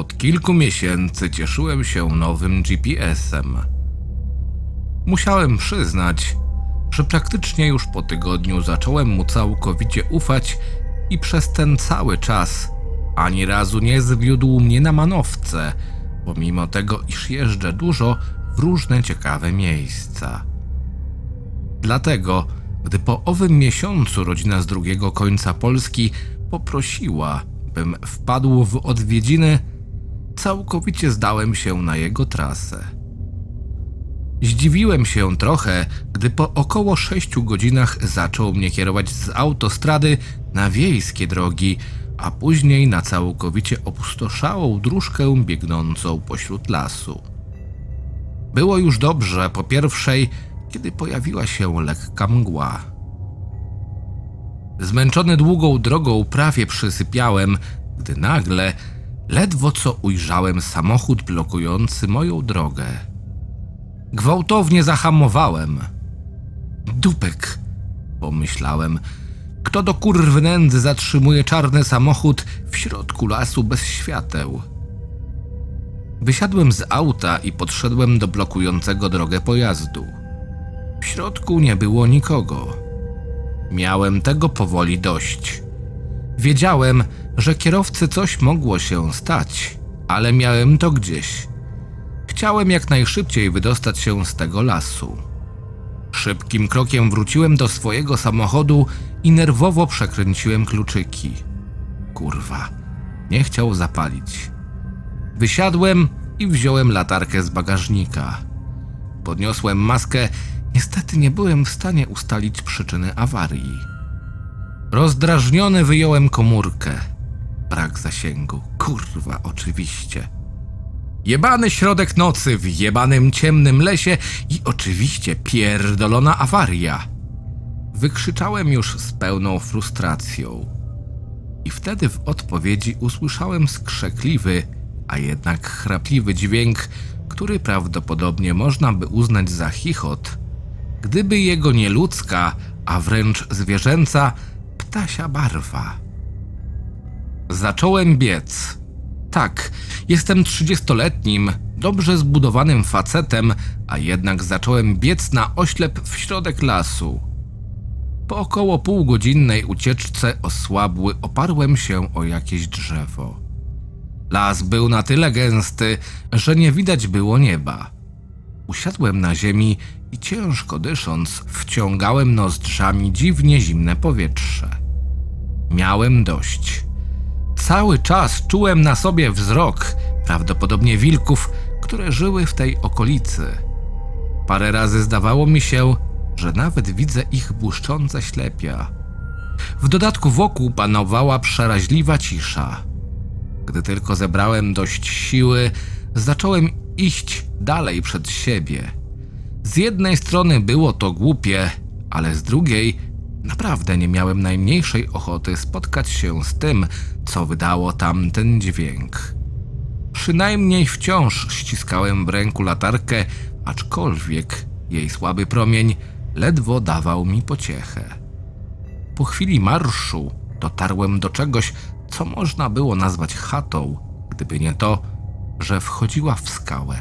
Od kilku miesięcy cieszyłem się nowym GPS-em. Musiałem przyznać, że praktycznie już po tygodniu zacząłem mu całkowicie ufać i przez ten cały czas ani razu nie zwiódł mnie na manowce, pomimo tego, iż jeżdżę dużo w różne ciekawe miejsca. Dlatego, gdy po owym miesiącu rodzina z drugiego końca Polski poprosiła, bym wpadł w odwiedziny, całkowicie zdałem się na jego trasę. Zdziwiłem się trochę, gdy po około sześciu godzinach zaczął mnie kierować z autostrady na wiejskie drogi, a później na całkowicie opustoszałą dróżkę biegnącą pośród lasu. Było już dobrze po pierwszej, kiedy pojawiła się lekka mgła. Zmęczony długą drogą prawie przysypiałem, gdy nagle ledwo co ujrzałem samochód blokujący moją drogę. Gwałtownie zahamowałem. Dupek, pomyślałem. Kto do kurwy nędzy zatrzymuje czarny samochód w środku lasu bez świateł? Wysiadłem z auta i podszedłem do blokującego drogę pojazdu. W środku nie było nikogo. Miałem tego powoli dość. Wiedziałem, że kierowcy coś mogło się stać, ale miałem to gdzieś. Chciałem jak najszybciej wydostać się z tego lasu. Szybkim krokiem wróciłem do swojego samochodu i nerwowo przekręciłem kluczyki. Kurwa, nie chciał zapalić. Wysiadłem i wziąłem latarkę z bagażnika. Podniosłem maskę, niestety nie byłem w stanie ustalić przyczyny awarii. Rozdrażniony wyjąłem komórkę. Brak zasięgu. Kurwa, oczywiście. Jebany środek nocy w jebanym ciemnym lesie i oczywiście pierdolona awaria. Wykrzyczałem już z pełną frustracją. I wtedy w odpowiedzi usłyszałem skrzekliwy, a jednak chrapliwy dźwięk, który prawdopodobnie można by uznać za chichot, gdyby jego nieludzka, a wręcz zwierzęca, ptasia barwa. Zacząłem biec. Tak, jestem trzydziestoletnim, dobrze zbudowanym facetem, a jednak zacząłem biec na oślep w środek lasu. Po około półgodzinnej ucieczce osłabły oparłem się o jakieś drzewo. Las był na tyle gęsty, że nie widać było nieba. Usiadłem na ziemi i ciężko dysząc, wciągałem nozdrzami dziwnie zimne powietrze. Miałem dość. Cały czas czułem na sobie wzrok, prawdopodobnie wilków, które żyły w tej okolicy. Parę razy zdawało mi się, że nawet widzę ich błyszczące ślepia. W dodatku wokół panowała przeraźliwa cisza. Gdy tylko zebrałem dość siły, zacząłem iść dalej przed siebie. Z jednej strony było to głupie, ale z drugiej naprawdę nie miałem najmniejszej ochoty spotkać się z tym, co wydało tamten dźwięk. Przynajmniej wciąż ściskałem w ręku latarkę, aczkolwiek jej słaby promień ledwo dawał mi pociechę. Po chwili marszu dotarłem do czegoś, co można było nazwać chatą, gdyby nie to, że wchodziła w skałę.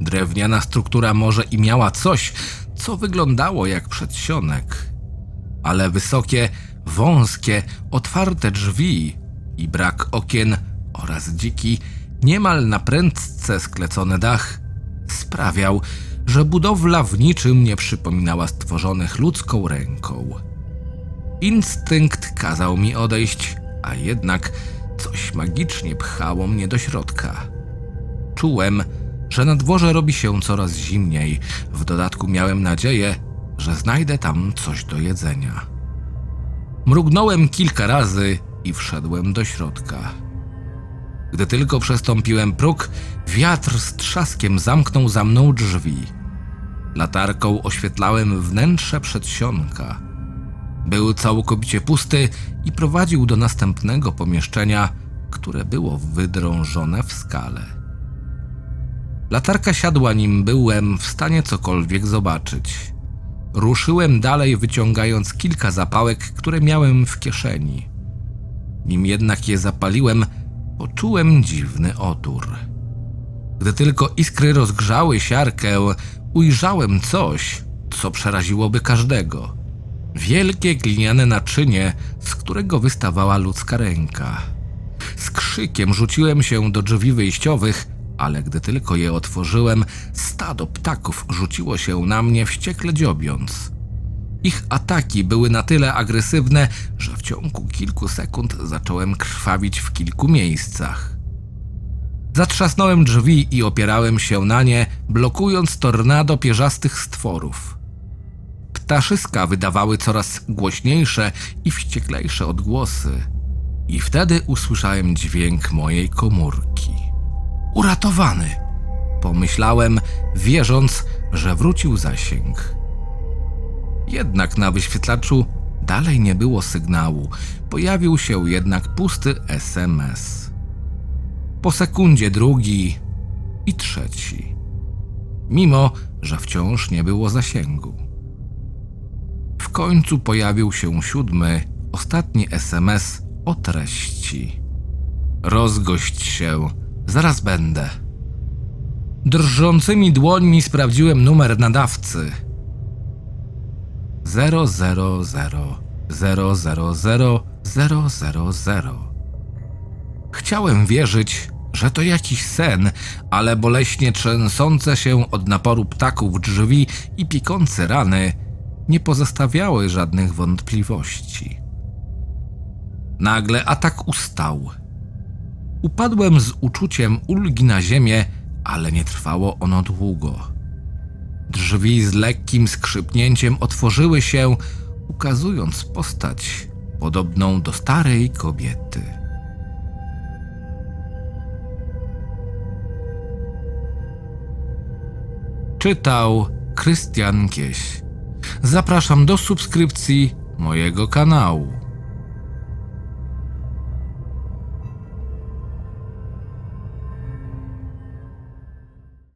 Drewniana struktura może i miała coś, co wyglądało jak przedsionek, ale wysokie, wąskie, otwarte drzwi i brak okien oraz dziki, niemal na prędce sklecony dach sprawiał, że budowla w niczym nie przypominała stworzonych ludzką ręką. Instynkt kazał mi odejść, a jednak coś magicznie pchało mnie do środka. Czułem, że na dworze robi się coraz zimniej. W dodatku miałem nadzieję, że znajdę tam coś do jedzenia. Mrugnąłem kilka razy i wszedłem do środka. Gdy tylko przestąpiłem próg, wiatr z trzaskiem zamknął za mną drzwi. Latarką oświetlałem wnętrze przedsionka. Był całkowicie pusty i prowadził do następnego pomieszczenia, które było wydrążone w skale. Latarka siadła nim byłem w stanie cokolwiek zobaczyć. Ruszyłem dalej, wyciągając kilka zapałek, które miałem w kieszeni. Nim jednak je zapaliłem, poczułem dziwny odór. Gdy tylko iskry rozgrzały siarkę, ujrzałem coś, co przeraziłoby każdego. Wielkie gliniane naczynie, z którego wystawała ludzka ręka. Z krzykiem rzuciłem się do drzwi wyjściowych, ale gdy tylko je otworzyłem, stado ptaków rzuciło się na mnie wściekle dziobiąc. Ich ataki były na tyle agresywne, że w ciągu kilku sekund zacząłem krwawić w kilku miejscach. Zatrzasnąłem drzwi i opierałem się na nie, blokując tornado pierzastych stworów. Ptaszyska wydawały coraz głośniejsze i wścieklejsze odgłosy. I wtedy usłyszałem dźwięk mojej komórki. Uratowany! Pomyślałem, wierząc, że wrócił zasięg. Jednak na wyświetlaczu dalej nie było sygnału. Pojawił się jednak pusty SMS. Po sekundzie drugi i trzeci. Mimo, że wciąż nie było zasięgu. W końcu pojawił się siódmy, ostatni SMS o treści. Rozgość się, zaraz będę. Drżącymi dłońmi sprawdziłem numer nadawcy. 000 000 000. Chciałem wierzyć, że to jakiś sen, ale boleśnie trzęsące się od naporu ptaków drzwi i pikące rany nie pozostawiały żadnych wątpliwości. Nagle atak ustał. Upadłem z uczuciem ulgi na ziemię, ale nie trwało ono długo. Drzwi z lekkim skrzypnięciem otworzyły się, ukazując postać podobną do starej kobiety. Czytał Krystian Kieś. Zapraszam do subskrypcji mojego kanału.